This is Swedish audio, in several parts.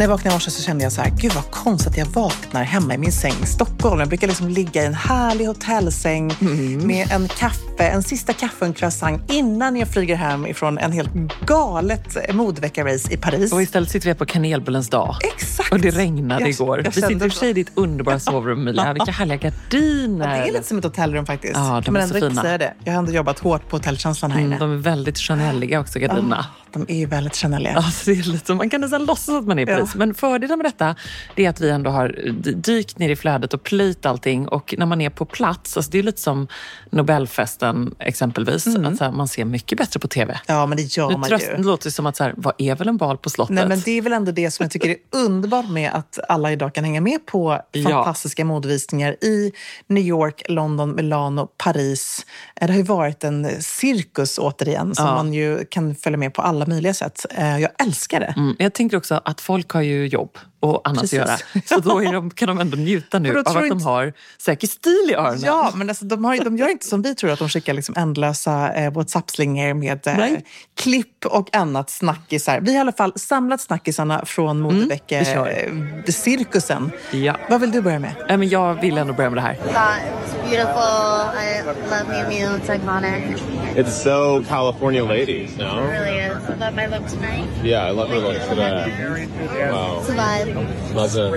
När jag vaknade i morse så kände jag så här, gud vad konstigt att jag vaknar hemma i min säng i Stockholm. Jag brukar liksom ligga i en härlig hotellsäng med en kaffe, en sista kaffe och en croissant innan jag flyger hem ifrån en helt galet modevecka-race i Paris. Och istället sitter vi här på kanelbullens dag. Exakt. Och det regnade Jag- igår. jag vi sitter i och för sig i ditt underbara sovrum Emilia. Vilka härliga gardiner. Ja, det är lite som ett hotellrum faktiskt. Ja, de man är så fina. säga det. Jag har ändå jobbat hårt på hotellkänslan här inne. Mm, de är väldigt Chaneliga också, gardinerna. De är ju väldigt Chaneliga. Alltså, det är lite, man kan nästan låtsas att man är i Paris. Ja. Men fördelen med detta det är att vi ändå har dykt ner i flödet och plöjt allting. Och när man är på plats, alltså det är lite som Nobelfesten exempelvis. Att så här, man ser mycket bättre på TV. Ja, men det gör Nu man tröst, ju. det låter som att så här, vad är väl en bal på slottet? Nej, men det är väl ändå det som jag tycker är underbart med att alla idag kan hänga med på Ja. fantastiska modevisningar i New York, London, Milano, Paris. Eh, Det har ju varit en cirkus återigen som Ja. man ju kan följa med på alla möjliga sätt. Eh, jag älskar det. Mm, jag tänker också att folk har ju jobb och annat Precis. att göra. Så då är de, kan de ändå njuta nu av att de inte- har säker stil i öronen. Ja, men alltså, de, har, de gör inte som vi tror, att de skickar liksom ändlösa eh, WhatsApp-slingor med eh, klipp och annat snackisar. Vi har i alla fall samlat snackisarna från modevecka vi kör. eh. Ja. Vad vill du börja med? Nej, men jag vill ändå börja med det här. it's love so California ladies, no? It really is. I thought my look tonight. Yeah, I love her look today. Wow. It's a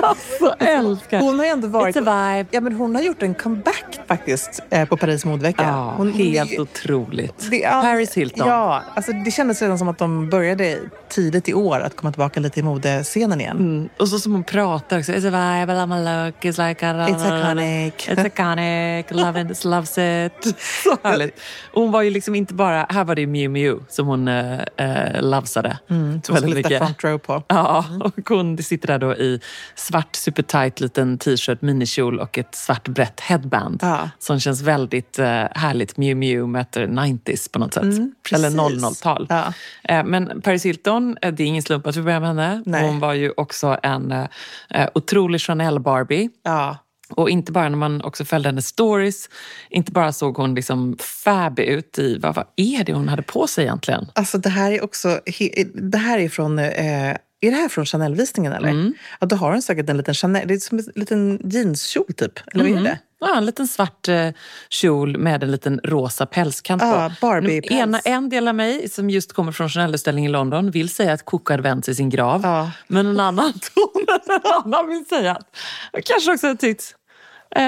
vibe. Pleasant. Så älskar Hon har ju ändå varit... It's a vibe. Ja, men hon har gjort en comeback faktiskt eh, på Paris modevecka. Ja, hon, helt otroligt. det- ja, Paris Hilton. Ja, alltså det kändes redan som att de började tidigt i år att komma tillbaka lite i modescenen igen. Mm. Och så som hon pratar också. It's a vibe, I love my look. It's like a... It's iconic. It's iconic. Love it, loves it. Så härligt. Hon var ju liksom inte bara... Här var det Mew Mew som hon äh, äh, lovesade. Mm, så hon skulle lite front row på. Ja, och hon sitter där då i svart supertight liten t-shirt, minikjol och ett svart brett headband. Ja. Som känns väldigt eh, härligt. Mew Mew möter 90s på något sätt. Mm, Eller precis. 00-tal. Ja. Eh, men Paris Hilton, eh, det är ingen slump att vi börjar med henne. Nej. Hon var ju också en eh, eh, otrolig Chanel-Barbie. Ja. Och inte bara när man också följde hennes stories, inte bara såg hon liksom fab ut i, vad, vad är det hon hade på sig egentligen? Alltså det här är också det här är från eh, Är det här från Chanel-visningen eller? Mm. Ja, då har hon säkert en liten Chanel. Det är som en liten jeanskjol typ. Eller vad är det? Ja, en liten svart eh, kjol med en liten rosa pälskant Ja, på. Barbie-päls. Ena, en del av mig, som just kommer från Chanel-utställningen i London, vill säga att Coco hade vänt sig i sin grav. Ja. Men en annan ton, en annan vill säga att jag kanske också har tyckt eh,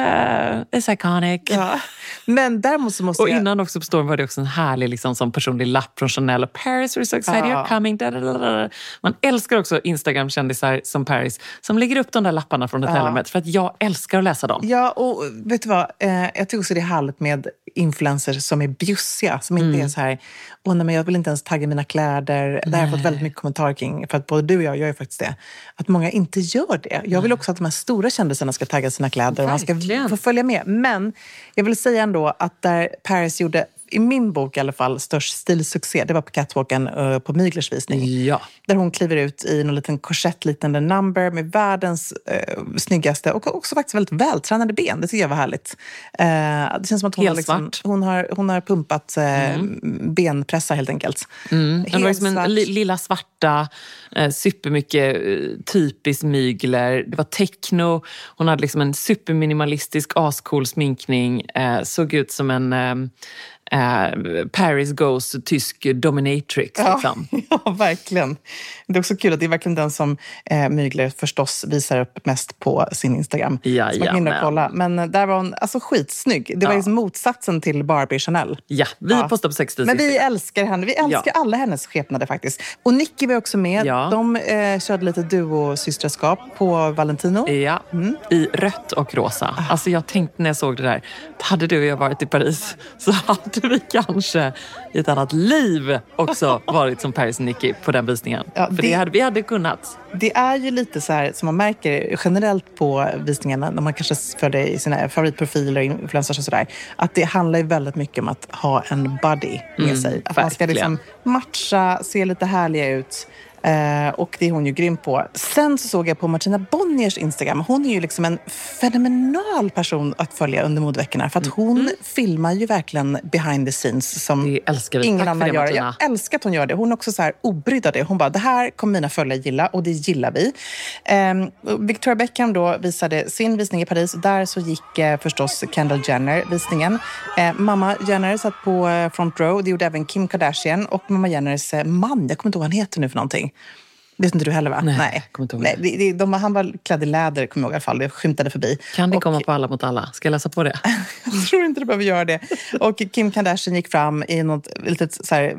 it's iconic. Ja. Men däremot så måste Och jag... innan också på storyn var det också en härlig liksom, som personlig lapp från Chanel. Och Paris, we're so excited Ja. you're coming. Da, da, da. Man älskar också Instagram-kändisar som Paris som lägger upp de där lapparna från hotelrummet. För att jag älskar att läsa dem. Ja, och vet du vad? Eh, jag tycker också det är härligt med influencers som är bjussiga. Som inte Mm. är så här, åh nej, men jag vill inte ens tagga mina kläder. Det här har jag fått väldigt mycket kommentarer kring. För att både du och jag gör ju faktiskt det. Att många inte gör det. Jag vill också att de här stora kändisarna ska tagga sina kläder. Och man ska Verkligen. få följa med. Men jag vill säga ändå att där Paris gjorde, i min bok i alla fall, störst stilsuccé. Det var på catwalken eh, på Miglers visning. Ja. Där hon kliver ut i någon liten korsettliknande number med världens eh, snyggaste och också faktiskt väldigt vältränade ben. Det tycker jag var härligt. Eh, det känns som att hon, har, liksom, hon har, hon har pumpat eh, benpressar helt enkelt. Mm. Det var liksom en lilla svarta, eh, supermycket eh, typiskt mygler. Det var techno. Hon hade liksom en superminimalistisk, ascool sminkning. Såg ut som en eh, Paris Goes tysk dominatrix. Liksom. Ja, verkligen. Det är också kul att det är verkligen den som eh, Mygler förstås visar upp mest på sin Instagram. Ja, så man ja, kolla. Men eh, där var hon alltså, skitsnygg. Det var Ja. liksom motsatsen till Barbie Chanel. Ja, vi Ja. postar på Sextils Men vi älskar henne. Vi älskar Ja. alla hennes skepnader faktiskt. Och Nicky var också med. Ja. De eh, körde lite duosystraskap på Valentino. Ja, i rött och rosa. Ah. Alltså jag tänkte när jag såg det där, hade du och jag varit i Paris så hade vi kanske i ett annat liv också varit som Paris och Nicky på den visningen. Ja, För det... det- hade, vi hade kunnat. Det är ju lite så här som man märker generellt på visningarna när man kanske följer i sina favoritprofiler och influencers och sådär. Att det handlar ju väldigt mycket om att ha en buddy med sig. Att man ska Mm, verkligen. liksom matcha, se lite härliga ut. Eh, och det är hon ju grym på. Sen så såg jag på Martina Bonniers Instagram. Hon är ju liksom en fenomenal person att följa under modeveckorna. För att hon filmar ju verkligen behind the scenes som Mm. Ingen Tack annan det, gör. Martina. Jag älskar att hon gör det. Hon är också så här obrydd av det. Hon bara, det här kommer mina följare gilla och det gillar vi. Och Victoria Beckham då visade sin visning i Paris. Där så gick eh, förstås Kendall Jenner visningen. Eh, mamma Jenner satt på eh, front row. Det gjorde även Kim Kardashian och mamma Jenners eh, man. Jag kommer inte ihåg vad han heter nu för någonting. Vet inte du heller va? Nej, kommer inte ihåg Nej, det, det, de, han var klädd i läder, kommer jag ihåg i alla fall. Det skymtade förbi. Kan det Och- komma på Alla mot alla? Ska jag läsa på det? jag tror inte du behöver göra det. Och Kim Kardashian gick fram i något litet så här,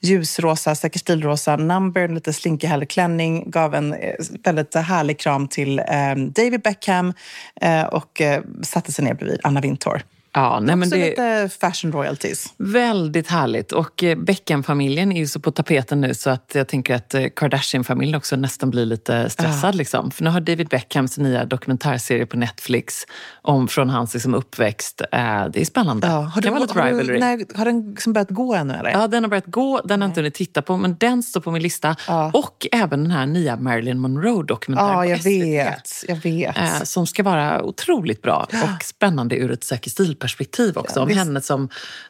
ljusrosa, säkert stilrosa number, en lite slinkig härlig klänning, gav en eh, väldigt härlig kram till eh, David Beckham eh, och eh, satte sig ner bredvid Anna Wintour. Ja, nej, men Också det lite fashion royalties. Väldigt härligt. Och eh, Beckham-familjen är ju så på tapeten nu så att jag tänker att eh, Kardashian-familjen också nästan blir lite stressad. Liksom. För nu har David Beckhams nya dokumentärserie på Netflix om från hans liksom, uppväxt. Eh, det är spännande. Ja, har, du, lite har, du, när, har den liksom börjat gå ännu? Eller? Ja, den har börjat gå, den har jag inte hunnit titta på, men den står på min lista. Ja. Och även den här nya Marilyn Monroe-dokumentären ja, på jag SVT. vet. Jag vet. Som ska vara otroligt bra och spännande ur ett säker stilperspektiv också. om visst. henne som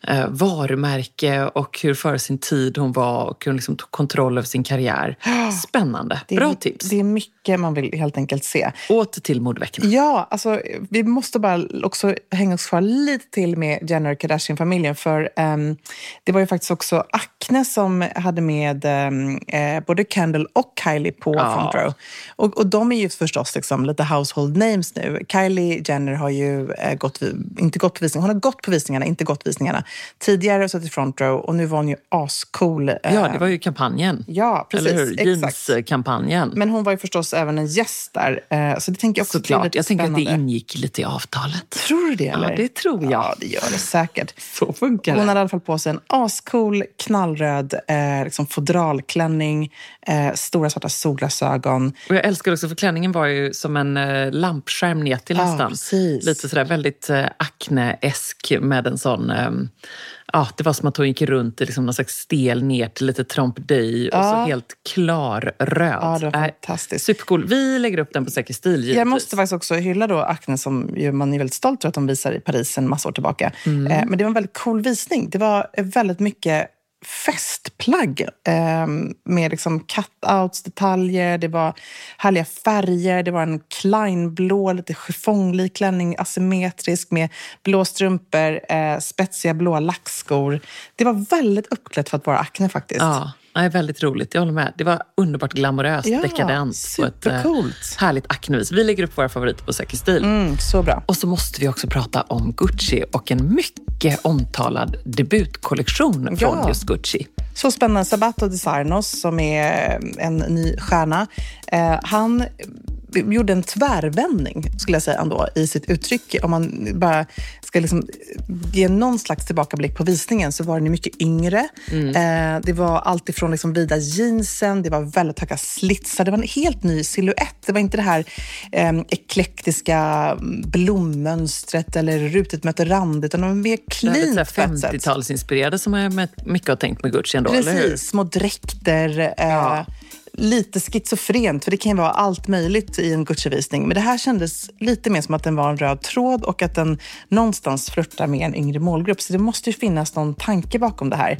eh, varumärke och hur före sin tid hon var och hur hon liksom tog kontroll över sin karriär. Spännande. Är- Bra tips. Det är mycket man vill helt enkelt se. Åter till modeveckorna. Ja, alltså, vi måste bara också hänga oss kvar lite till med Jenner Kardashian-familjen. För ehm, det var ju faktiskt också Acne som hade med ehm, eh, både Kendall och Kylie på Ja. front row. Och, och de är ju förstås liksom lite household names nu. Kylie Jenner har ju eh, gått, inte gått på visningar, hon har gått på visningarna, inte gått visningarna. Tidigare och suttit i front row och nu var hon ju ascool. eh, Ja, det var ju kampanjen. Ja, precis. Eller hur? Jeans-kampanjen. Men hon var ju förstås även en gäst där. eh, Så det tänker jag också Såklart. Jag tänker att det ingick lite i avtalet. Tror du det? Ja, Eller? det tror jag. Ja, det gör det säkert. Så funkar Hon det. hade i alla fall på sig en ascool, knallröd eh, liksom fodralklänning, eh, stora svarta solglasögon. Och jag älskar också, för klänningen var ju som en eh, lampskärm ner till Ja, nästan. precis. Lite sådär väldigt eh, Acne-esk med en sån... Eh, ja, det var som att hon gick runt i liksom någon slags stel ner till lite trompe-l'œil och så Ja. helt klar röd. Ja, det var Äh, fantastiskt. Supercool. Vi lägger upp den på Säker stil givetvis. Jag måste faktiskt också hylla då Acne som ju man är väldigt stolt över att de visar i Paris en massa år tillbaka. Eh, men det var en väldigt cool visning. Det var eh, väldigt mycket festplagg eh, med liksom cutouts, detaljer, det var härliga färger, det var en Kleinblå, lite chiffonglik klänning, asymmetrisk med blå strumpor, eh, spetsiga blå lackskor. Det var väldigt uppklätt för att vara Acne faktiskt. Ja. Nej, väldigt roligt, jag håller med. Det var underbart glamoröst, Ja, dekadent på ett eh, härligt Acnevis. Vi lägger upp våra favoriter på Säker stil. Mm, så bra. Och så måste vi också prata om Gucci och en mycket omtalad debutkollektion från Ja. just Gucci. Så spännande. Sabato Designos som är en ny stjärna. Eh, han gjorde en tvärvändning, skulle jag säga ändå, i sitt uttryck. Om man bara ska liksom ge någon slags tillbakablick på visningen så var den mycket yngre. Eh, det var allt ifrån liksom vida jeansen, det var väldigt höga slitsar. Det var en helt ny silhuett. Det var inte det här eh, eklektiska blommönstret eller rutigt möte rand, utan det var mer sätt. 50-talsinspirerade som jag mycket har tänkt med Gucci ändå, eller hur? Precis, små dräkter. Eh, lite schizofrent, för det kan ju vara allt möjligt i en Gucci-visning. Men det här kändes lite mer som att den var en röd tråd och att den någonstans flörtar med en yngre målgrupp. Så det måste ju finnas någon tanke bakom det här.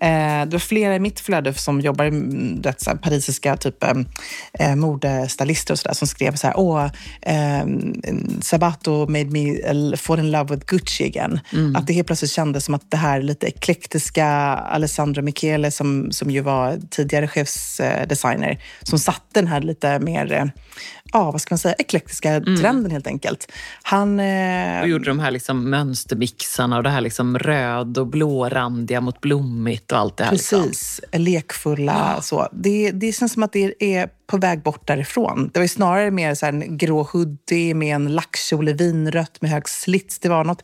Eh, det var flera i mitt flöde som jobbar i mm, så här, parisiska typ eh, eh, modestylister och sådär som skrev så här, åh, eh, Sabato made me eh, fall in love with Gucci again. Att det helt plötsligt kändes som att det här lite eklektiska Alessandro Michele som, som ju var tidigare chefsdesigner, som satte den här lite mer, eh, ja vad ska man säga, eklektiska trenden helt enkelt. Han... eh, Och gjorde de här liksom mönstermixarna och det här liksom röd och blårandiga mot blommigt och allt det här. Liksom. Precis, lekfulla. Så. Det, det känns som att det är på väg bort därifrån. Det var snarare mer så här en grå hoodie med en lackkjol i vinrött med hög slits. Det var något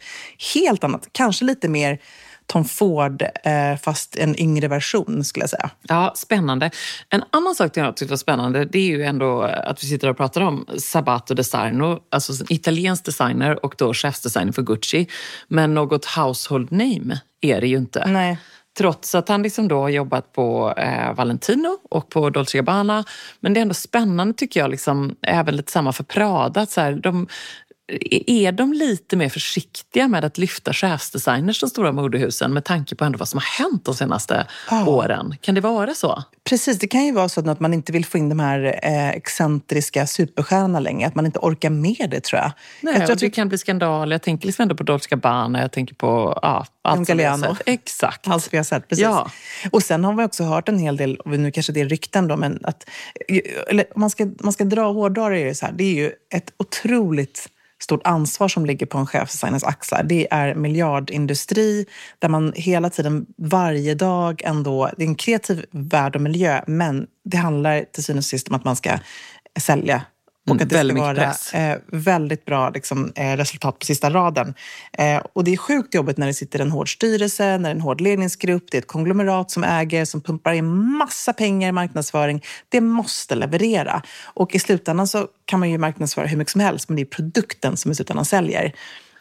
helt annat. Kanske lite mer Tom Ford, eh, fast en yngre version skulle jag säga. Ja, spännande. En annan sak som jag tyckte var spännande det är ju ändå att vi sitter och pratar om Sabato Designo, alltså en italiensk designer och då chefsdesigner för Gucci. Men något household name är det ju inte. Nej. Trots att han liksom då har jobbat på eh, Valentino och på Dolce Gabbana. Men det är ändå spännande tycker jag, liksom, även lite samma för Prada. Att så här, de, är de lite mer försiktiga med att lyfta chefsdesigners, de stora modehusen, med tanke på ändå vad som har hänt de senaste Ja. åren? Kan det vara så? Precis, det kan ju vara så att man inte vill få in de här eh, excentriska superstjärnorna längre. Att man inte orkar med det tror jag. Nej, jag tror att det vi, kan bli skandal. Jag tänker liksom ändå på Dolce Gabbana, jag tänker på ja, allt som vi har sett. Exakt. Allt vi har sett, precis. Ja. Och sen har vi också hört en hel del, och nu kanske det är rykten då, men att eller, man ska, man ska dra hårdare är det så här, det är ju ett otroligt stort ansvar som ligger på en chefsdesigners axlar. Det är miljardindustri där man hela tiden, varje dag ändå, det är en kreativ värld och miljö, men det handlar till synes och sist om att man ska sälja och att det ska vara eh, väldigt bra liksom, eh, resultat på sista raden. Eh, och det är sjukt jobbigt när det sitter en hård styrelse, när det är en hård ledningsgrupp, det är ett konglomerat som äger, som pumpar in massa pengar i marknadsföring. Det måste leverera. Och i slutändan så kan man ju marknadsföra hur mycket som helst, men det är produkten som i slutändan säljer.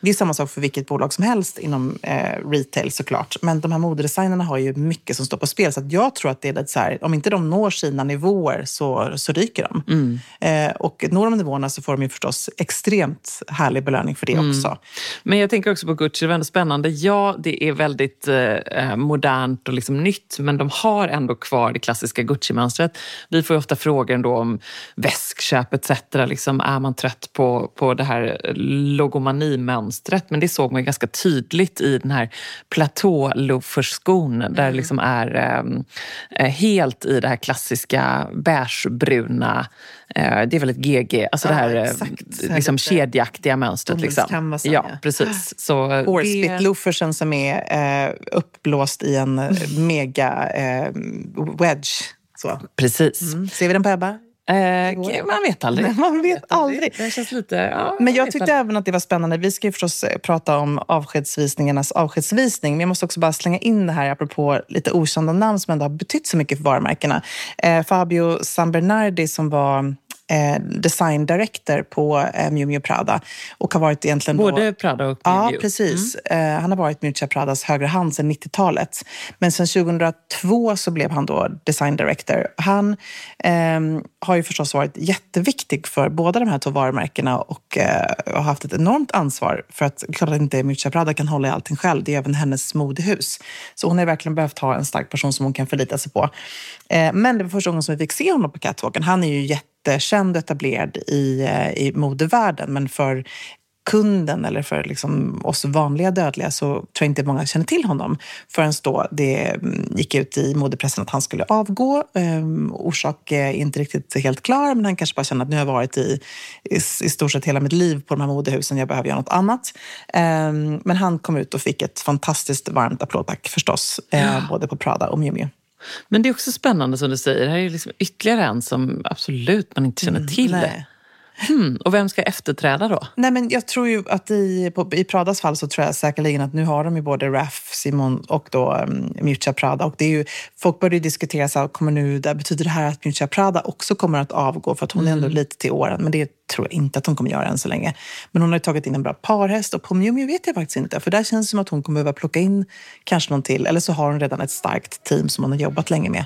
Det är samma sak för vilket bolag som helst inom eh, retail såklart. Men de här modedesignerna har ju mycket som står på spel. Så att jag tror att det är lite så här, om inte de når sina nivåer så, så ryker de. Eh, och når de nivåerna så får de ju förstås extremt härlig belöning för det också. Men jag tänker också på Gucci, det var ändå spännande. Ja, det är väldigt eh, modernt och liksom nytt, men de har ändå kvar det klassiska Gucci-mönstret. Vi får ju ofta frågor ändå om väskköp etc. Liksom, är man trött på, på det här logomanimönstret? Men det såg man ju ganska tydligt i den här platå-loaferskon där det liksom är eh, helt i det här klassiska beigebruna eh, det är väl ett GG, alltså Ja, det här eh, exakt. Liksom lite kedjeaktiga mönstret. Liksom. Ja, precis. Så Horsebit det, loafersen som är eh, uppblåst i en eh, mega eh, wedge. Så. precis. Mm. Ser vi den på Ebba? Eh, man vet aldrig. Nej, man vet aldrig. Det känns lite... Ja, Men jag tyckte aldrig. även att det var spännande. Vi ska ju förstås eh, prata om avskedsvisningarnas avskedsvisning. Men jag måste också bara slänga in det här apropå lite okända namn som ändå har betytt så mycket för varumärkena. Eh, Fabio San Bernardi som var eh, design director på eh, Miu Miu Prada. Och har varit egentligen Både då, Prada och Ja, Miu Miu. precis. Eh, han har varit Miuccia Pradas högra hand sedan 90-talet. Men sen 2002 så blev han då design director. Han ehm, har ju förstås varit jätteviktig för båda de här två varumärkena och eh, har haft ett enormt ansvar för att klart att inte Miuccia Prada kan hålla i allting själv. Det är även hennes modehus. Så hon har verkligen behövt ha en stark person som hon kan förlita sig på. Eh, men det var första gången som vi fick se honom på catwalken. Han är ju jättekänd och etablerad i, eh, i modevärlden, men för kunden eller för liksom oss vanliga dödliga så tror jag inte många känner till honom förrän då det mm, gick ut i modepressen att han skulle avgå. Um, orsak är inte riktigt helt klar, men han kanske bara känner att nu har jag varit i, i, i stort sett hela mitt liv på de här modehusen, jag behöver göra något annat. Um, men han kom ut och fick ett fantastiskt varmt applådtack förstås, uh, både på Prada och Miu Miu. Men det är också spännande som du säger. Här är liksom ytterligare en som absolut man inte känner till. nej. Hmm. Och vem ska efterträda då? Nej, men jag tror ju att i, på, i Pradas fall så tror jag säkerligen att nu har de ju både Raf Simon och då um, Miuccia Prada. Och det är ju, folk började ju diskutera, så här, kommer nu, där, betyder det här att Miuccia Prada också kommer att avgå? För att hon är ändå lite till åren, men det tror jag inte att hon kommer göra än så länge. Men hon har ju tagit in en bra parhäst och på Miu Miu vet jag faktiskt inte. För där känns det som att hon kommer behöva plocka in kanske någon till. Eller så har hon redan ett starkt team som hon har jobbat länge med.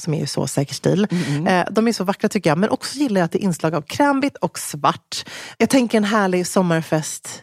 som är ju så säker stil, Mm, eh, de är så vackra tycker jag. Men också gillar jag att det är inslag av krämvitt och svart. Jag tänker en härlig sommarfest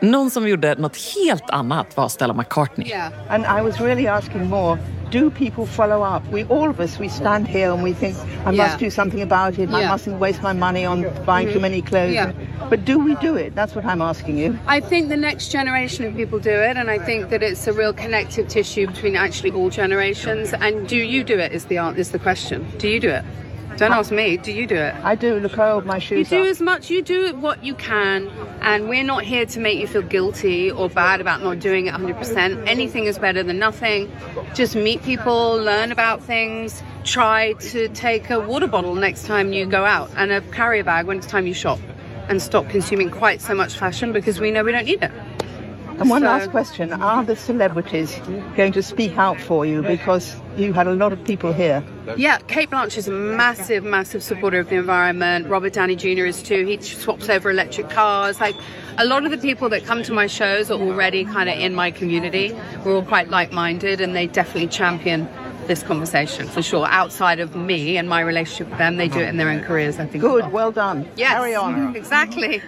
Någon som gjorde något helt annat var Stella McCartney. And I was really asking more do people follow up? We all of us, we stand here and we think, I Yeah. must do something about it. I mustn't waste my money on buying too mm-hmm. many clothes. Yeah. But do we do it? That's what I'm asking you. I think the next generation of people do it, and I think that it's a real connective tissue between actually all generations. And do you do it? Is the is the question? Do you do it? Don't ask me. Do you do it? I do. Look, hold my shoes. You do as much. You do what you can, and we're not here to make you feel guilty or bad about not doing it 100%. Anything is better than nothing. Just meet people, learn about things. Try to take a water bottle next time you go out and a carrier bag when it's time you shop, and stop consuming quite so much fashion because we know we don't need it. And one So- last question Are the celebrities going to speak out for you? Because you had a lot of people here. Yeah, Kate Blanchett is a massive, massive supporter of the environment. Robert Downey Jr. is too. He swaps over electric cars. Like a lot of the people that come to my shows are already kind of in my community. We're all quite like-minded, and they definitely champion this conversation for sure. Outside of me and my relationship with them, they do it in their own careers. I think. Good, well. well done. Yes, Carry on. exactly.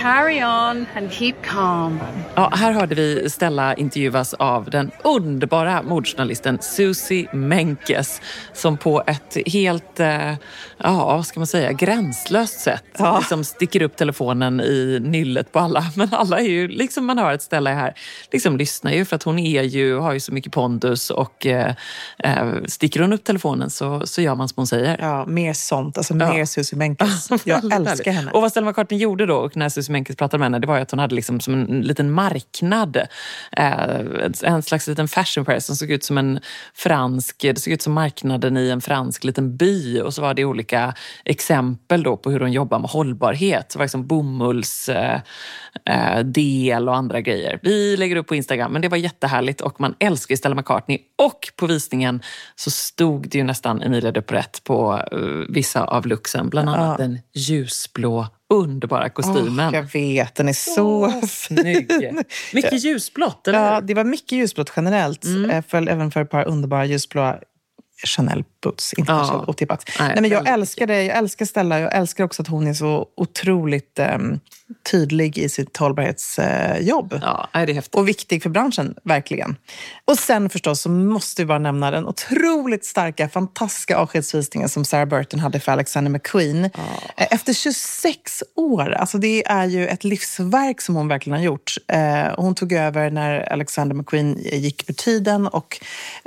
Carry on and keep calm. Ja, här hörde vi Stella intervjuas av den underbara mordjournalisten Susie Menkes som på ett helt, eh, ja ska man säga, gränslöst sätt Ja. liksom sticker upp telefonen i nyllet på alla. Men alla är ju, liksom man hör att Stella är här, liksom lyssnar ju för att hon är ju, har ju så mycket pondus och eh, eh, sticker hon upp telefonen så, så gör man som hon säger. Ja, mer sånt. Alltså Ja. mer Susie Menkes. Jag älskar henne. Och vad Stella McCartney gjorde då, när Susie Menkes pratade med henne, det var ju att hon hade liksom som en liten marknad. Eh, en slags liten fashion press som såg ut som en fransk, det såg ut som marknaden i en fransk liten by. Och så var det olika exempel då på hur de jobbar med hållbarhet. Så var det liksom bomulls eh, eh, och andra grejer. Vi lägger upp på Instagram, men det var jättehärligt och man älskar Stella McCartney. Och på visningen så stod det ju nästan Emilia de Porrette på vissa av looksen, bland annat den ljusblå underbara kostymen. Åh, jag vet, den är så fin. Snygg. Mycket ljusblått, eller Ja, det var mycket ljusblått generellt. Mm. För, även för ett par underbara ljusblåa Chanel boots. Inte Ja. kanske otippat. Nej, Nej, men jag älskar det. Jag älskar Stella. Jag älskar också att hon är så otroligt ehm, tydlig i sitt hållbarhetsjobb. Ja, nej, det är häftigt. Och viktig för branschen, verkligen. Och sen förstås så måste vi bara nämna den otroligt starka, fantastiska avskedsvisningen som Sarah Burton hade för Alexander McQueen. Eh, Efter 26 år, alltså det är ju ett livsverk som hon verkligen har gjort. Eh, Hon tog över när Alexander McQueen gick för tiden och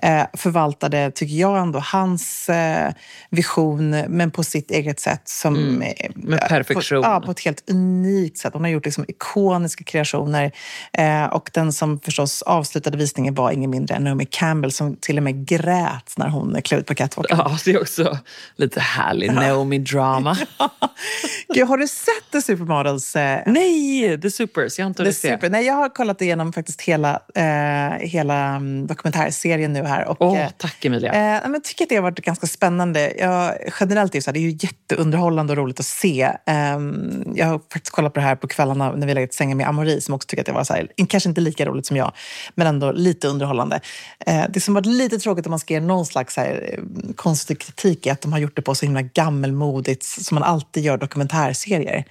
eh, förvaltade, tycker jag ändå, hans eh, vision, men på sitt eget sätt. Som, eh, med perfektion. På, ja, på ett helt unikt sätt. Hon har gjort liksom ikoniska kreationer. Eh, och den som förstås avslutade visningen var ingen mindre än Naomi Campbell som till och med grät när hon klev ut på catwalken. Ja, det är också lite härlig Naomi-drama. Gud, har du sett The Supermodels? Nej, The Supers. Jag har inte The hunnit se. Super. Nej, jag har kollat igenom faktiskt hela, eh, hela mm, dokumentärserien nu här. Och, Åh, eh, tack Emilia. Eh, men jag tycker att det har varit ganska spännande. Jag, generellt är det, så här, det är ju jätteunderhållande och roligt att se. Um, jag har faktiskt kollat på det här på kvällarna när vi legat i sängen med Amori som också tycker att det var så här, kanske inte lika roligt som jag, men ändå lite underhållande. Uh, det som varit lite tråkigt om man ska ge någon slags så här, mm, konstig kritik är att de har gjort det på så himla gammelmodigt som man alltid gör dokumentärserier.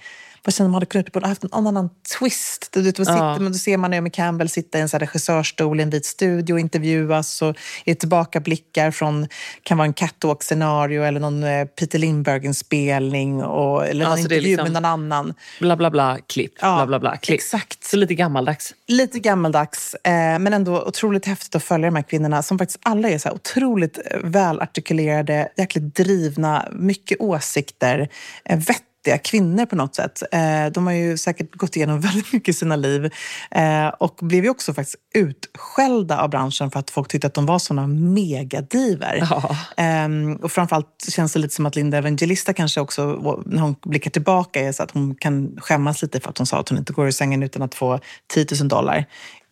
Vad känner man hade kunnat borde haft en annan twist. Du, vet, då, sitter, Ja. men då ser man Naomi Campbell sitta i en så regissörstol i en vit studio och intervjuas och är tillbakablickar från, kan vara en catwalk-scenario eller någon eh, Peter Lindbergh-inspelning och, eller någon Alltså, intervju liksom- med någon annan. Bla, bla, bla, klipp. Ja, bla, bla, bla, klipp. exakt. Så lite gammaldags. Lite gammaldags, eh, men ändå otroligt häftigt att följa de här kvinnorna som faktiskt alla är så här otroligt eh, välartikulerade, jäkligt drivna, mycket åsikter, eh, vettiga kvinnor på något sätt. Eh, de har ju säkert gått igenom väldigt mycket i sina liv eh, och blev ju också faktiskt utskällda av branschen för att folk tyckte att de var såna megadiver. Ja. Ehm, och framförallt känns det lite som att Linda Evangelista kanske också, när hon blickar tillbaka, är så att hon kan skämmas lite för att hon sa att hon inte går ur sängen utan att få 10 000 dollar.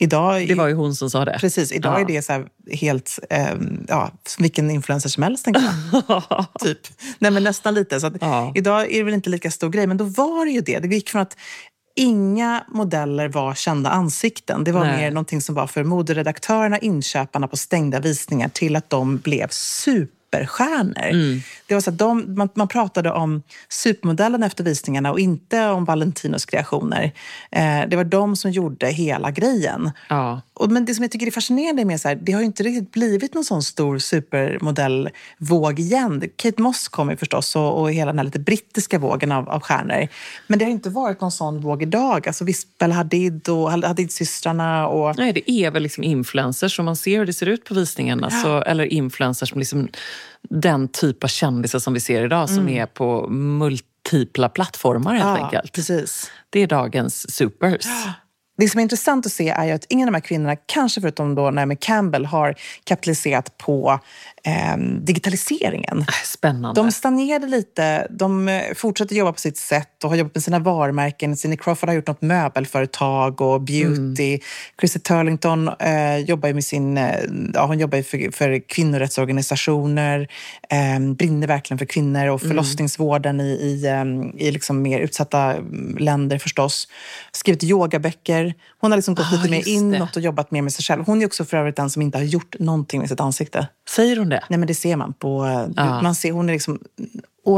Idag, Det var ju hon som sa det. Precis, idag Ja. är det så här helt, ehm, ja, vilken influencer som helst tänker jag. typ. Nej men nästan lite. Så Ja. Idag är det väl inte lika stor grej, men då var det ju det. Det gick från att Inga modeller var kända ansikten. Det var Nej. mer någonting som var för moderedaktörerna, inköparna på stängda visningar till att de blev superstjärnor. Mm. Det var så att de, man, man pratade om supermodellerna efter visningarna och inte om Valentinos kreationer. Eh, det var de som gjorde hela grejen. Ja. Och, men det som jag tycker är fascinerande är med så här, det har inte riktigt blivit någon sån stor supermodellvåg igen. Kate Moss kom ju förstås och, och hela den här lite brittiska vågen av, av stjärnor. Men det har inte varit någon sån våg idag. Alltså visst, Bella Hadid och Hadid-systrarna och... Nej, det är väl liksom influencers som man ser hur det ser ut på visningarna. Så, eller influencers som liksom den typ av kändisar som vi ser idag som är på multipla plattformar helt Mm. Ja, enkelt. precis. Det är dagens supers. Det som är intressant att se är att ingen av de här kvinnorna, kanske förutom då Naomi Campbell, har kapitaliserat på eh, digitaliseringen. Äh, Spännande. De stagnerade lite. De eh, fortsätter jobba på sitt sätt och har jobbat med sina varumärken. Cindy Crawford har gjort något möbelföretag och beauty. Chrissy Turlington eh, jobbar med sin, eh, ja, hon jobbar för, för kvinnorättsorganisationer, eh, brinner verkligen för kvinnor och förlossningsvården i, i, eh, i liksom mer utsatta mm, länder förstås. Skrivit yogaböcker. Hon har liksom gått Ah, lite mer just det. inåt och jobbat mer med sig själv. Hon är också för övrigt den som inte har gjort någonting med sitt ansikte. Säger hon det? Nej men det ser man på... Ja. Man ser, hon är liksom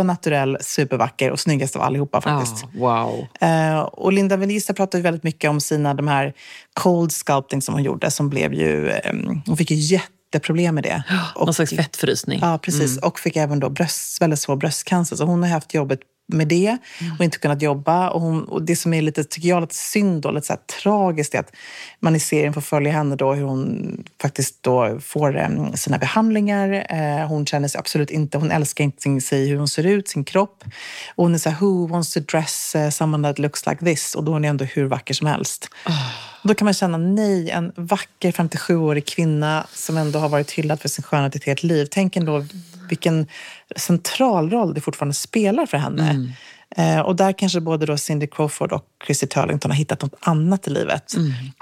naturell, supervacker och snyggast av allihopa faktiskt. Ja, wow. Eh, och Linda Evangelista pratar ju väldigt mycket om sina de här cold sculpting som hon gjorde som blev ju... ehm, hon fick ju jätteproblem med det. Någon slags fettfrysning. Ja, precis. Och fick även då bröst, väldigt svår bröstcancer. Så hon har haft jobbet med det och inte kunnat jobba. Och, hon, och det som är lite, tycker jag, lite synd och lite så här tragiskt är att man i serien får följa henne då hur hon faktiskt då får eh, sina behandlingar. Eh, hon känner sig absolut inte, hon älskar inte sin, sig hur hon ser ut, sin kropp. Och hon är så här, who wants to dress eh, someone that looks like this? Och då är hon ändå hur vacker som helst. Och Då kan man känna, nej, en vacker 57-årig kvinna som ändå har varit hyllad för sin skönhet ett helt liv. Tänk ändå vilken central roll det fortfarande spelar för henne. Eh, och där kanske både då Cindy Crawford och Chrissy Turlington har hittat något annat i livet.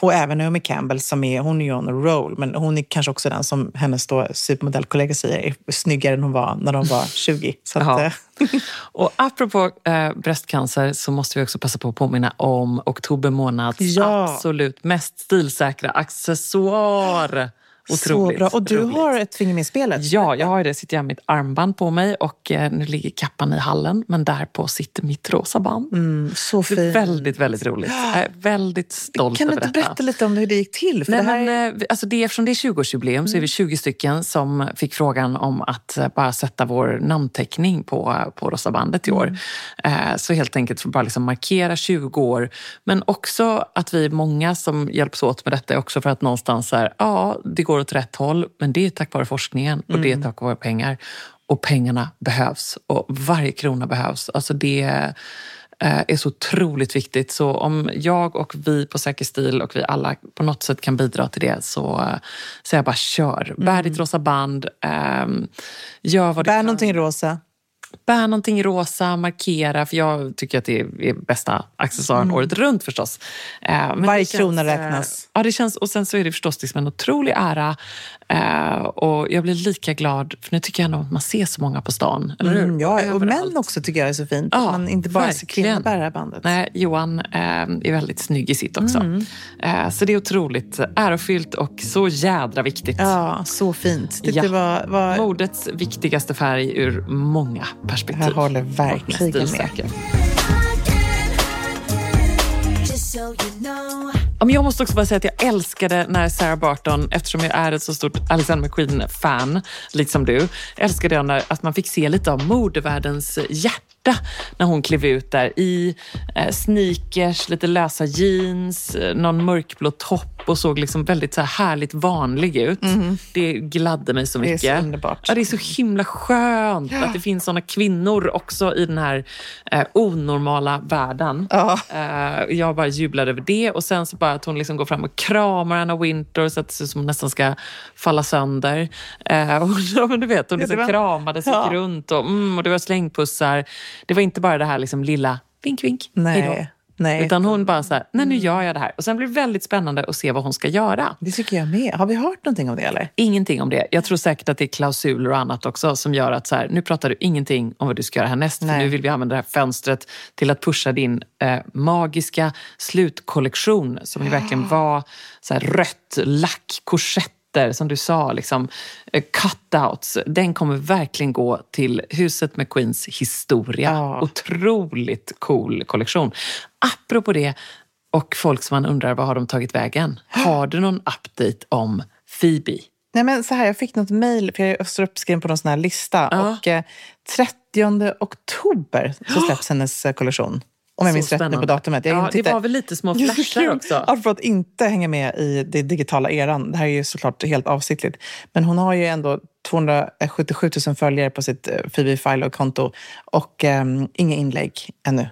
Och även Naomi Campbell som är, hon är ju on a roll, men hon är kanske också den som hennes då supermodellkollega säger är snyggare än hon var när de var 20. Så att, eh, Och apropå eh, bröstcancer så måste vi också passa på att påminna om oktober månads Ja. absolut mest stilsäkra accessoar. Så Otroligt bra. Och du roligt. har ett finger med i spelet. Ja, jag har det. Sitter jag med mitt armband på mig och eh, nu ligger kappan i hallen. Men därpå sitter mitt rosa band. Mm, så Det är fint. väldigt, väldigt roligt. Jag är väldigt stolt Kan du över inte detta. berätta lite om hur det gick till? För Nej, det här men, eh, alltså det, eftersom det är 20-årsjubileum så är vi 20 stycken som fick frågan om att eh, bara sätta vår namnteckning på, på Rosa bandet i år. Eh, Så helt enkelt för att bara liksom markera 20 år. Men också att vi är många som hjälps åt med detta också för att någonstans så här, ja, det går åt rätt håll. Men det är tack vare forskningen och det är tack vare pengar. Och pengarna behövs och varje krona behövs. Alltså det eh, är så otroligt viktigt. Så om jag och vi på Säker stil och vi alla på något sätt kan bidra till det så säger jag bara kör. Bär ditt rosa band. ehm, gör vad du Bär kan. någonting rosa. Bär någonting rosa, markera. För jag tycker att det är bästa accessoaren året runt förstås. Eh, men Mm. Varje känns, krona eh, räknas. Ja, det känns, och sen så är det förstås liksom en otrolig ära. Eh, och jag blir lika glad, för nu tycker jag ändå att man ser så många på stan. Eller hur? Mm, ja, och Överallt. män också tycker jag är så fint. Ja, att man inte bara ser kvinnor bära det här bandet. Nej, Johan är väldigt snygg i sitt också. Mm. Så det är otroligt ärofyllt och så jädra viktigt. Ja, så fint. Det, Ja. det var, var, Modets viktigaste färg ur många perspektiv. Jag håller verkligen med. Stilsäker. Ja, men jag måste också bara säga att jag älskade när Sarah Barton, eftersom jag är ett så stort Alexander McQueen-fan, liksom du, älskade jag när, att man fick se lite av modevärldens hjärta när hon klev ut där i eh, sneakers, lite lösa jeans, eh, någon mörkblå topp och såg liksom väldigt så här härligt vanlig ut. Det gladde mig så Mhm. Det är mycket. så underbart. Ja, det är så himla skönt att det finns såna kvinnor också i den här eh, onormala världen. Ja. Eh, jag bara jublade över det och sen så bara att hon liksom går fram och kramar Anna Winter så att det ser ut som hon nästan ska falla sönder. Eh, och, ja, men du vet, hon Ja, liksom det var- kramades Ja. runt och, mm, och det var slängpussar. Det var inte bara det här liksom lilla vink, vink, hejdå. Nej. Utan hon bara så här, nej nu gör jag det här. Och sen blir det väldigt spännande att se vad hon ska göra. Det tycker jag med. Har vi hört någonting om det eller? Ingenting om det. Jag tror säkert att det är klausuler och annat också som gör att så här, nu pratar du ingenting om vad du ska göra härnäst. För Nej. nu vill vi använda det här fönstret till att pusha din eh, magiska slutkollektion som ju verkligen var så här, rött lack, korsetter som du sa, liksom, eh, cutouts. Den kommer verkligen gå till huset med Queens historia. Ja. Otroligt cool kollektion. Apropå det, och folk som man undrar, vad har de tagit vägen? Har du någon update om Phoebe? Nej, men så här, jag fick något mejl, för jag står uppskriven på någon sån här lista. Ja. Och eh, 30 oktober så släpps hennes eh, kollektion. Om jag minns rätt nu på datumet. Jag Ja, tittar- det var väl lite små flashar också. Apropå att inte hänga med i det digitala eran. Det här är ju såklart helt avsiktligt. Men hon har ju ändå 277 000 följare på sitt eh, Phoebe Philo-konto och ehm, inga inlägg ännu.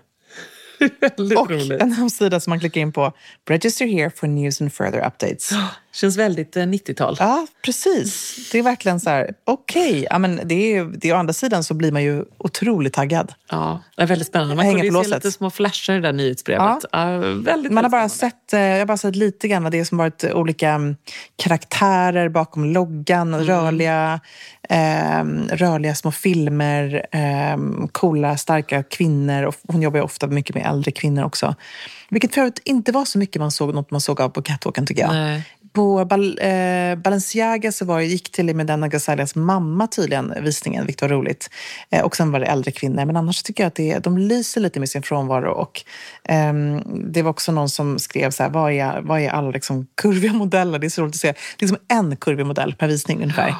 Väldigt Och roligt. en hemsida som man klickar in på. Register here for news and further updates. Känns väldigt eh, 90-tal. Ja, precis. Det är verkligen så här, okej. Ja, men det är, det är, å andra sidan så blir man ju otroligt taggad. Ja, det är väldigt spännande. Man kunde ju på se lite små flasher i det där nyhetsbrevet. Ja. väldigt, Man har bara spännande. sett, eh, jag har bara sett lite grann vad det är som varit olika mm, karaktärer bakom loggan, Mm. rörliga, eh, rörliga små filmer, eh, coola, starka kvinnor. Och hon jobbar ju ofta mycket med äldre kvinnor också. Vilket förut inte var så mycket man såg, något man såg av på catwalken tycker jag. Nej på Bal eh, Balenciaga så var, gick till Medina Gazalias mamma tydligen visningen, vilket var roligt. Eh, och sen var det äldre kvinnor. Men annars tycker jag att det, de lyser lite med sin frånvaro. Och, ehm, det var också någon som skrev så här, vad är, vad är alla liksom kurviga modeller? Det är så roligt att se. Det är som en kurvig modell per visning ungefär.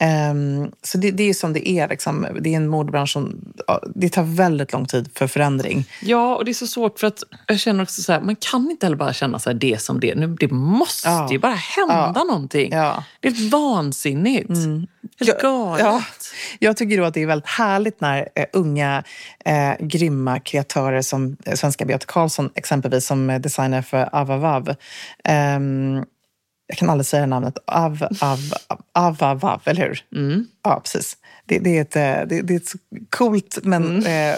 Ehm, så det, det är som det är. Liksom. Det är en modebransch som ja, det tar väldigt lång tid för förändring. Ja, och det är så svårt för att jag känner också så här, man kan inte heller bara känna så här, det som det. Nu, det måste Ja. ju bara hända Ja. någonting. Ja. Det är vansinnigt. Helt galet. Ja, jag tycker då att det är väldigt härligt när eh, unga eh, grymma kreatörer som eh, svenska Beata Karlsson exempelvis som eh, designer för Avavav. Ehm, jag kan aldrig säga namnet. Av, av, Avavav, eller hur? Ja, precis. Det, det, är ett, eh, det, det är ett coolt men eh,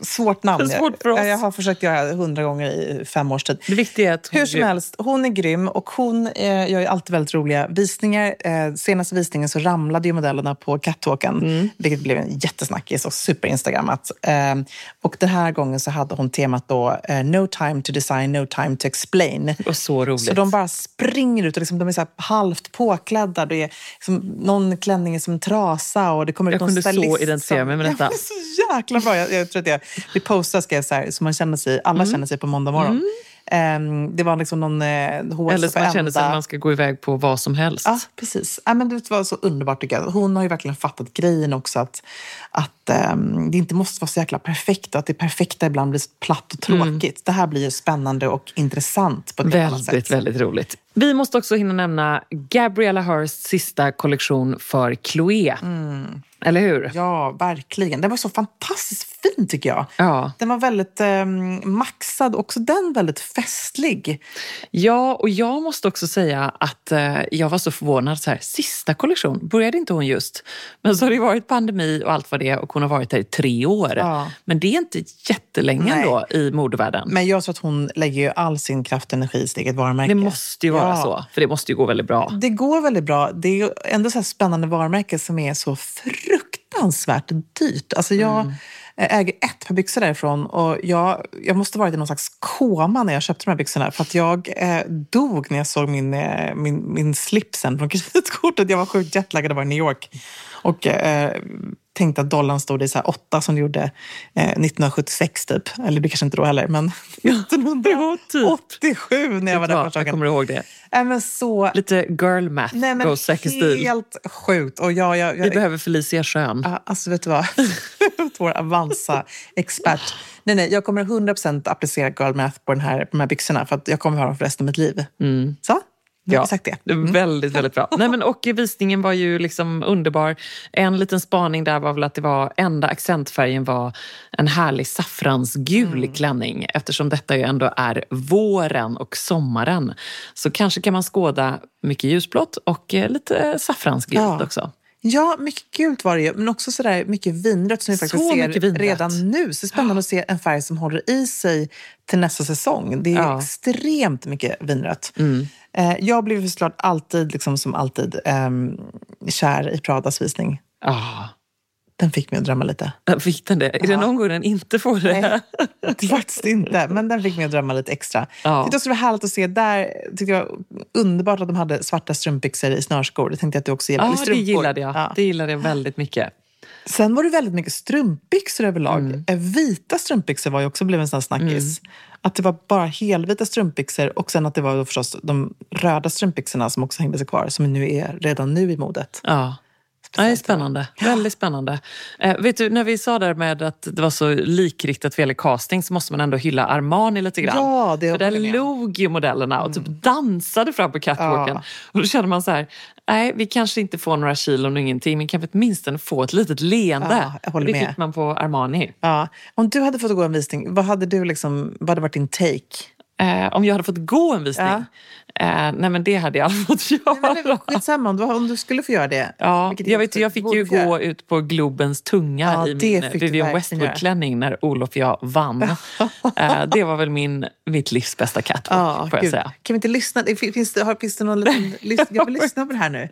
svårt namn. Det är svårt för oss. Jag, jag har försökt göra det hundra gånger i fem års tid. Det viktiga är att hon Hur som helst, hon är grym och hon eh, gör alltid väldigt roliga visningar. Eh, senaste visningen så ramlade ju modellerna på catwalken, Mm. vilket blev en jättesnackis och superinstagrammat. Eh, och den här gången så hade hon temat då eh, No time to design, no time to explain. Och så roligt. Så de bara springer ut och liksom, de är så halvt påklädda. Det är liksom, någon klänning är som en trasa och det kommer Jag ut någon kunde så stylist identifiera mig med Ja, detta. men det är så jäkla bra. Jag, jag tror att jag, det postas jag så, här, så man känner sig, alla Mm. känner sig på måndag morgon. Ehm, det var liksom någon eh, hål Eller som man känner sig när man ska gå iväg på vad som helst. Ja, precis. Ja, men det var så underbart tycker jag. Hon har ju verkligen fattat grejen också att, att ehm, det inte måste vara så jäkla perfekt och att det perfekta ibland blir platt och tråkigt. Det här blir ju spännande och intressant på ett helt annat Väldigt, sätt. väldigt roligt. Vi måste också hinna nämna Gabriella Hearsts sista kollektion för Chloé. Eller hur? Ja, verkligen. Den var så fantastiskt fin tycker jag. Ja. Den var väldigt ehm, maxad, också den väldigt festlig. Ja, och jag måste också säga att eh, jag var så förvånad. Så här, sista kollektion, började inte hon just? Men så har det varit pandemi och allt vad det är och hon har varit där i tre år. Ja. Men det är inte jättelänge Nej. ändå i modevärlden. Men jag tror att hon lägger ju all sin kraft och energi i sitt eget varumärke. det måste ju vara Ja. så, för det måste ju gå väldigt bra. Det går väldigt bra. Det är ändå så spännande varumärke som är så fruktansvärt dyrt. Alltså jag Mm. äger ett par byxor därifrån och jag, jag måste varit i någon slags koma när jag köpte de här byxorna. För att jag eh, dog när jag såg min, eh, min, min slipsen från kreditkortet. Jag var sjukt jetlaggad och var i New York. Och eh, tänkte att dollarn stod i så här åtta som det gjorde eh, 1976 typ. Eller det kanske inte då heller, men 1987 när jag var där första jag gången. kommer ihåg det. Men så... Lite girl math Nej, men goes second stil. helt sjukt. Och jag, jag, Vi jag, behöver Felicia Schön. Alltså vet du vad? Vår Avanza-expert. Nej, nej, jag kommer 100% applicera girl math på, den här, på de här byxorna för att jag kommer ha dem för resten av mitt liv. Så, vi sagt det. är Väldigt, väldigt bra. Nej, men, och visningen var ju liksom underbar. En liten spaning där var väl att det var enda accentfärgen var en härlig saffransgul Mm. klänning. Eftersom detta ju ändå är våren och sommaren. Så kanske kan man skåda mycket ljusblått och eh, lite saffransgult Ja. också. Ja, mycket gult var det ju, men också sådär mycket vinrött som vi Så faktiskt ser mycket vinrött. redan nu. Så det är spännande att se en färg som håller i sig till nästa säsong. Det är Ja. extremt mycket vinrött. Mm. Eh, jag blev såklart alltid, liksom som alltid, ehm, kär i Pradas visning. Ah, Den fick mig att drömma lite. fick den det? Är det någon gång den inte får det? Nej, faktiskt inte. Men den fick mig att drömma lite extra. Ja. Tyckte också det var härligt att se. Där tyckte jag underbart att de hade svarta strumpbyxor i snörskor. Det tänkte jag att du också gillade. Ja, Eller det gillade jag. Ja. Det gillade jag väldigt mycket. Sen var det väldigt mycket strumpbyxor överlag. Mm. Eh, Vita strumpbyxor var ju också blev en sån här snackis. Att det var bara helvita strumpbyxor och sen att det var då förstås de röda strumpbyxorna som också hängde sig kvar, som nu är redan nu i modet. Ja. Ja, det är spännande. Väldigt spännande. Eh, vet du, när vi sa där med att det var så likriktat vad gäller casting så måste man ändå hylla Armani lite grann. Ja, det För där jag låg ju modellerna och typ dansade fram på catwalken. Ja. Och då känner man så här, nej vi kanske inte får några kilon och ingenting men kan vi åtminstone få ett litet leende. Ja, det med. fick man på Armani. Ja. Om du hade fått gå en visning, vad hade, du liksom, vad hade varit din take? Eh, om jag hade fått gå en visning, Ja. eh, nej men det hade jag aldrig fått göra. Nej, men skitsamma, om du, om du skulle få göra det. Ja, jag, vet, jag fick ju borde göra. gå ut på Globens tunga Ja, i det min Vivienne. Westwood-klänning när Olof och jag vann. Eh, det var väl min, mitt livs bästa catwalk, Ja, får jag säga. Kan vi inte lyssna? Det Finns det, har, finns det någon liten... Jag vill lyssna på det här nu.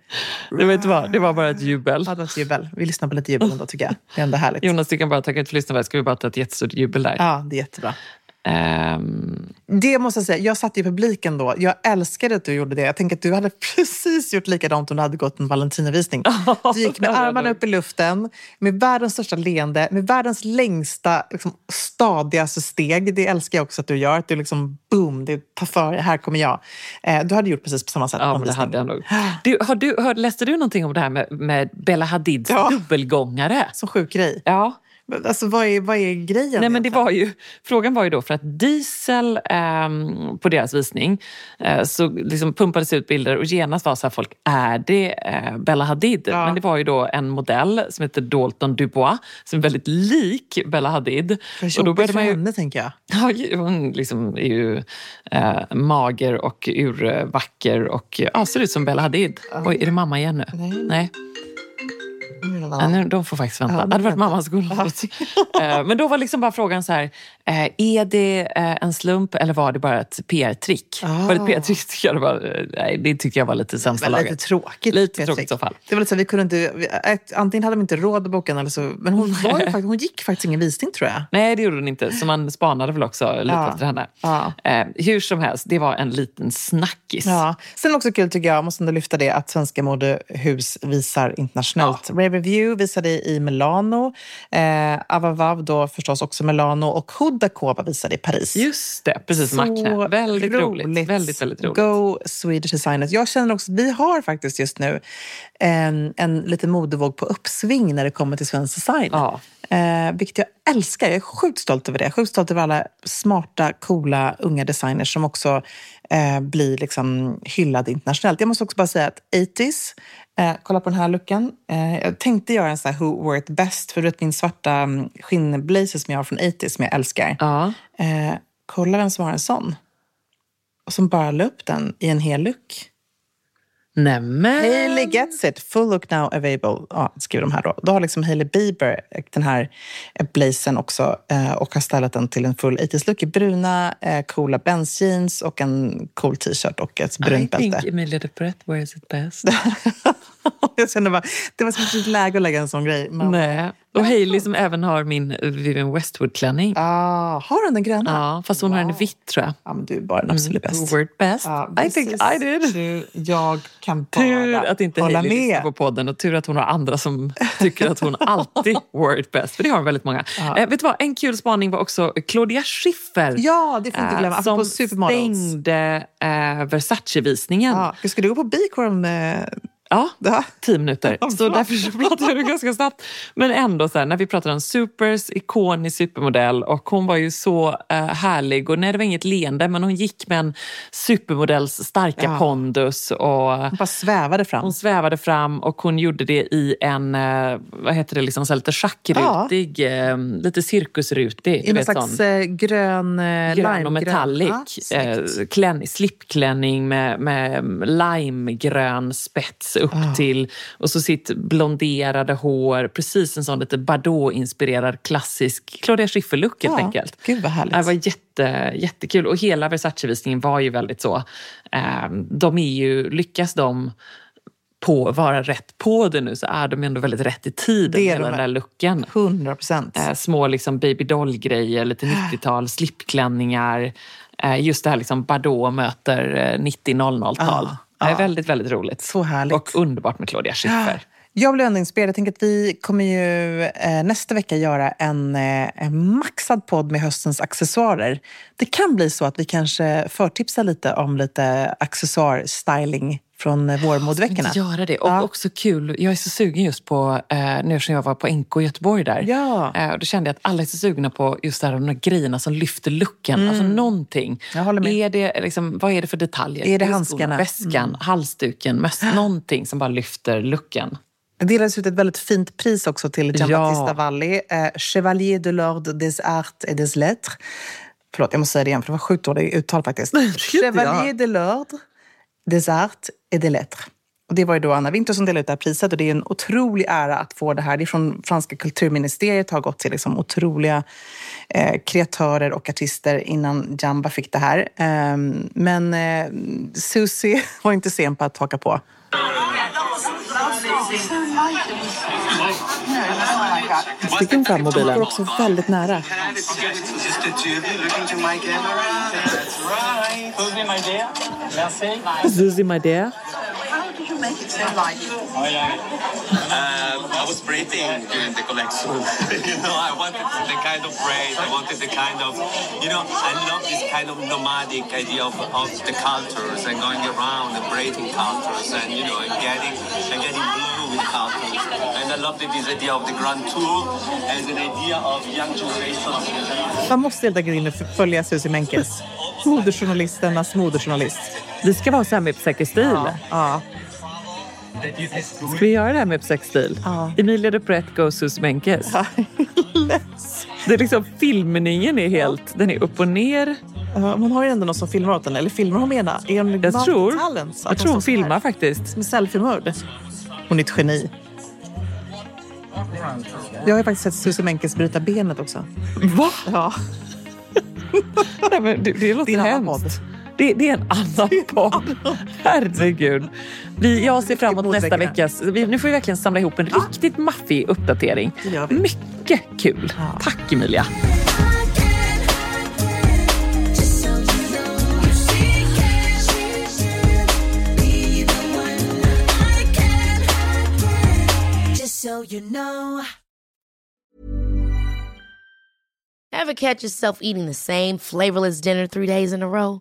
Det, vet vad, det var bara ett jubel. Ja, det var ett jubel. Vi lyssnar på lite jubel ändå tycker jag. Det är ändå härligt. Jonas, du kan bara tacka för lyssnandet. Ska vi bara ta ett jättestort jubel där? Ja, det är jättebra. Ehm, Det måste jag säga, jag satt i publiken då. Jag älskade att du gjorde det. Jag tänker att du hade precis gjort likadant om du hade gått en Valentinavisning. Du gick med armarna upp i luften, med världens största leende, med världens längsta, liksom, stadigaste steg. Det älskar jag också att du gör. Att du liksom, boom, det tar för. Här kommer jag. Eh, du hade gjort precis på samma sätt. Ja, det hade jag nog. Du, har du, hör, läste du någonting om det här med, med Bella Hadids Ja. dubbelgångare? Som sjuk grej. Ja. Alltså, vad, är, vad är grejen? Nej, men det var ju, frågan var ju då för att Diesel ehm, på deras visning eh, så liksom pumpades ut bilder och genast var så här folk, är det eh, Bella Hadid? Ja. Men det var ju då en modell som heter Dalton Dubois som är väldigt lik Bella Hadid. Vad Och då började för man ju henne, tänker jag. Ja, hon liksom är ju eh, mager och urvacker och ja, ser ut som Bella Hadid. Oj, är det mamma igen nu? Nej. Ja, nu, de får faktiskt vänta. Ja, det de hade varit mammas gulligt. Eh, Men då var liksom bara frågan så här, eh, är det eh, en slump eller var det bara ett PR-trick? Var det ett PR-trick tycker jag det var, nej, det tyckte jag var lite sämsta Men lite laget. tråkigt. Lite tråkigt i så fall. Det var lite så här, vi kunde inte, vi, ett, antingen hade de inte råd att boka eller så, men hon, var faktiskt, hon gick faktiskt ingen visning tror jag. Nej, det gjorde hon inte. Så man spanade väl också lite Ja. efter henne. Ja. Eh, hur som helst, det var en liten snackis. Ja. Sen också kul tycker jag, måste ändå lyfta det, att svenska modehus visar internationellt. Rave Review visade i Milano, eh, Avavav då förstås också Milano och Huda Kova visade i Paris. Just det, precis som Acne. Väldigt roligt. Väldigt, väldigt roligt. Go Swedish Designers. Jag känner också, vi har faktiskt just nu en, en liten modevåg på uppsving när det kommer till svensk design. Ja. Eh, vilket jag älskar. Jag är sjukt stolt över det. Sjukt stolt över alla smarta, coola, unga designers som också eh, blir liksom hyllade internationellt. Jag måste också bara säga att 80s, eh, kolla på den här looken. Eh, jag tänkte göra en sån här Who wore it best, för du vet min svarta mm, skinnblazer som jag har från 80s som jag älskar. Ja. Eh, kolla vem som har en sån. Och som bara la upp den i en hel look. Nämen! Hailey gets it, full look now available. Ja, skriver de här då. Då har liksom Hailey Bieber den här eh, blazern också eh, och har ställt den till en full 80s-look i bruna, eh, coola Benz jeans och en cool t-shirt och ett brunt I think bälte. Emilia de Brett wears it best. Jag känner bara, det var som ett läge att lägga en sån grej. Men, Nej. Och Hailey som även har min Vivienne Westwood-klänning. Ah, har hon den gröna? Ja, fast hon har den vitt tror jag. Ja, men du är bara den absolut Mm, bäst. it best? Ja, I think I did. true. Jag kan bara Tur att inte hålla Hailey lyssnar på podden och tur att hon har andra som tycker att hon alltid wore it best. För det har hon väldigt många. Eh, vet du vad, en kul spaning var också Claudia Schiffer. Ja, det får inte eh, glömma. som Apropå supermodels. stängde eh, Versace-visningen. Ja, ska du gå på Bicorn? Eh, Ja, Ja. tio minuter. Ja, Så därför så pratar jag ganska snabbt. Men ändå, så här, när vi pratar om supers, ikonisk supermodell och hon var ju så eh, härlig. Och nej, det var inget leende, men hon gick med en supermodells starka Ja. pondus. Och hon bara svävade fram. hon svävade fram och hon gjorde det i en, eh, vad heter det, liksom, så lite schackrutig, eh, lite cirkusrutig. I någon slags sån eh, grön... Eh, grön och metallic Ja, eh, klänning, slipklänning med, med limegrön spets upp Ah. till och så sitt blonderade hår. Precis en sån lite Bardot-inspirerad klassisk Claudia Schiffer-look helt Ja, enkelt. Gud vad härligt. Det var jätte, jättekul och hela Versace-visningen var ju väldigt så. Eh, de är ju, lyckas de på vara rätt på det nu så är de ändå väldigt rätt i tiden, hela de den där looken. 100 procent. Eh, små liksom baby doll-grejer, lite 90-tal, slipklänningar. Eh, just det här liksom Bardot möter eh, 90-00-tal. Ja, Det är väldigt, väldigt roligt. Så härligt. Och underbart med Claudia Schiffer. Jag blir ändå inspirerad. Jag tänker att vi kommer ju eh, nästa vecka göra en, eh, en maxad podd med höstens accessoarer. Det kan bli så att vi kanske förtipsar lite om lite accessoarstyling från eh, vårmodeveckorna. Inte göra det. Och Ja. också kul, jag är så sugen just på, eh, nu som jag var på NK i Göteborg där. Ja. Eh, och då kände jag att alla är så sugna på just det här, de där grejerna som lyfter looken. Alltså någonting. Mm. Jag håller med. Är det, liksom, vad är det för detaljer? Är det handskarna? Mm. Väskan, halsduken, möss, någonting som bara lyfter looken. Det delades ut ett väldigt fint pris också till Ja. Giambattista Valli. Eh, Chevalier de l'Ordre des Arts et des Lettres. Förlåt, jag måste säga det igen för det var sjukt dåligt uttal faktiskt. Chevalier de l'Ordre des Arts et des Lettres. Och det var ju då Anna Winter som delade ut det här priset och det är en otrolig ära att få det här. Det är från franska kulturministeriet har gått till liksom otroliga eh, kreatörer och artister innan Jamba fick det här. Ehm, men eh, Susie var inte sen på att haka på. Sticker hon fram mobilen? Hon går också väldigt nära. Susie, my dear. You make it so light? Oh, yeah. Um, I was breathing during the collection. you know, I wanted the kind of braid. I wanted the kind of, you know, I love this kind of nomadic idea of, of the cultures and going around and braiding cultures and, you know, and getting, and getting blue with cultures. And I love this idea of the Grand Tour as an idea of young generations. Man måste helt enkelt in och följa Susie Menkes. Modejournalisternas modejournalist. Vi ska vara så här med Uppsäker stil. Ja. ja. Ska vi göra det här med Uppsäker stil? Ja. Emilia Duprett go Susie Menkes. Lätt. Det är liksom, filmningen är helt, den är upp och ner. Ja, Hon har ju ändå någon som filmar åt henne. Eller filmar hon menar? Är hon Jag tror, multitalent, så jag tror hon här filmar faktiskt. Som selfie-mode. Hon är ett geni. Jag har ju faktiskt sett Susie Menkes bryta benet också. Va? Ja. Nej, men det, det låter annan hemskt. Det, det är en annan podd. Herregud. Vi, jag ser fram emot nästa veckas... Vi, nu får vi verkligen samla ihop en riktigt maffig uppdatering. Mycket kul. Tack Emilia. Ever catch yourself eating the same flavorless dinner three days in a row?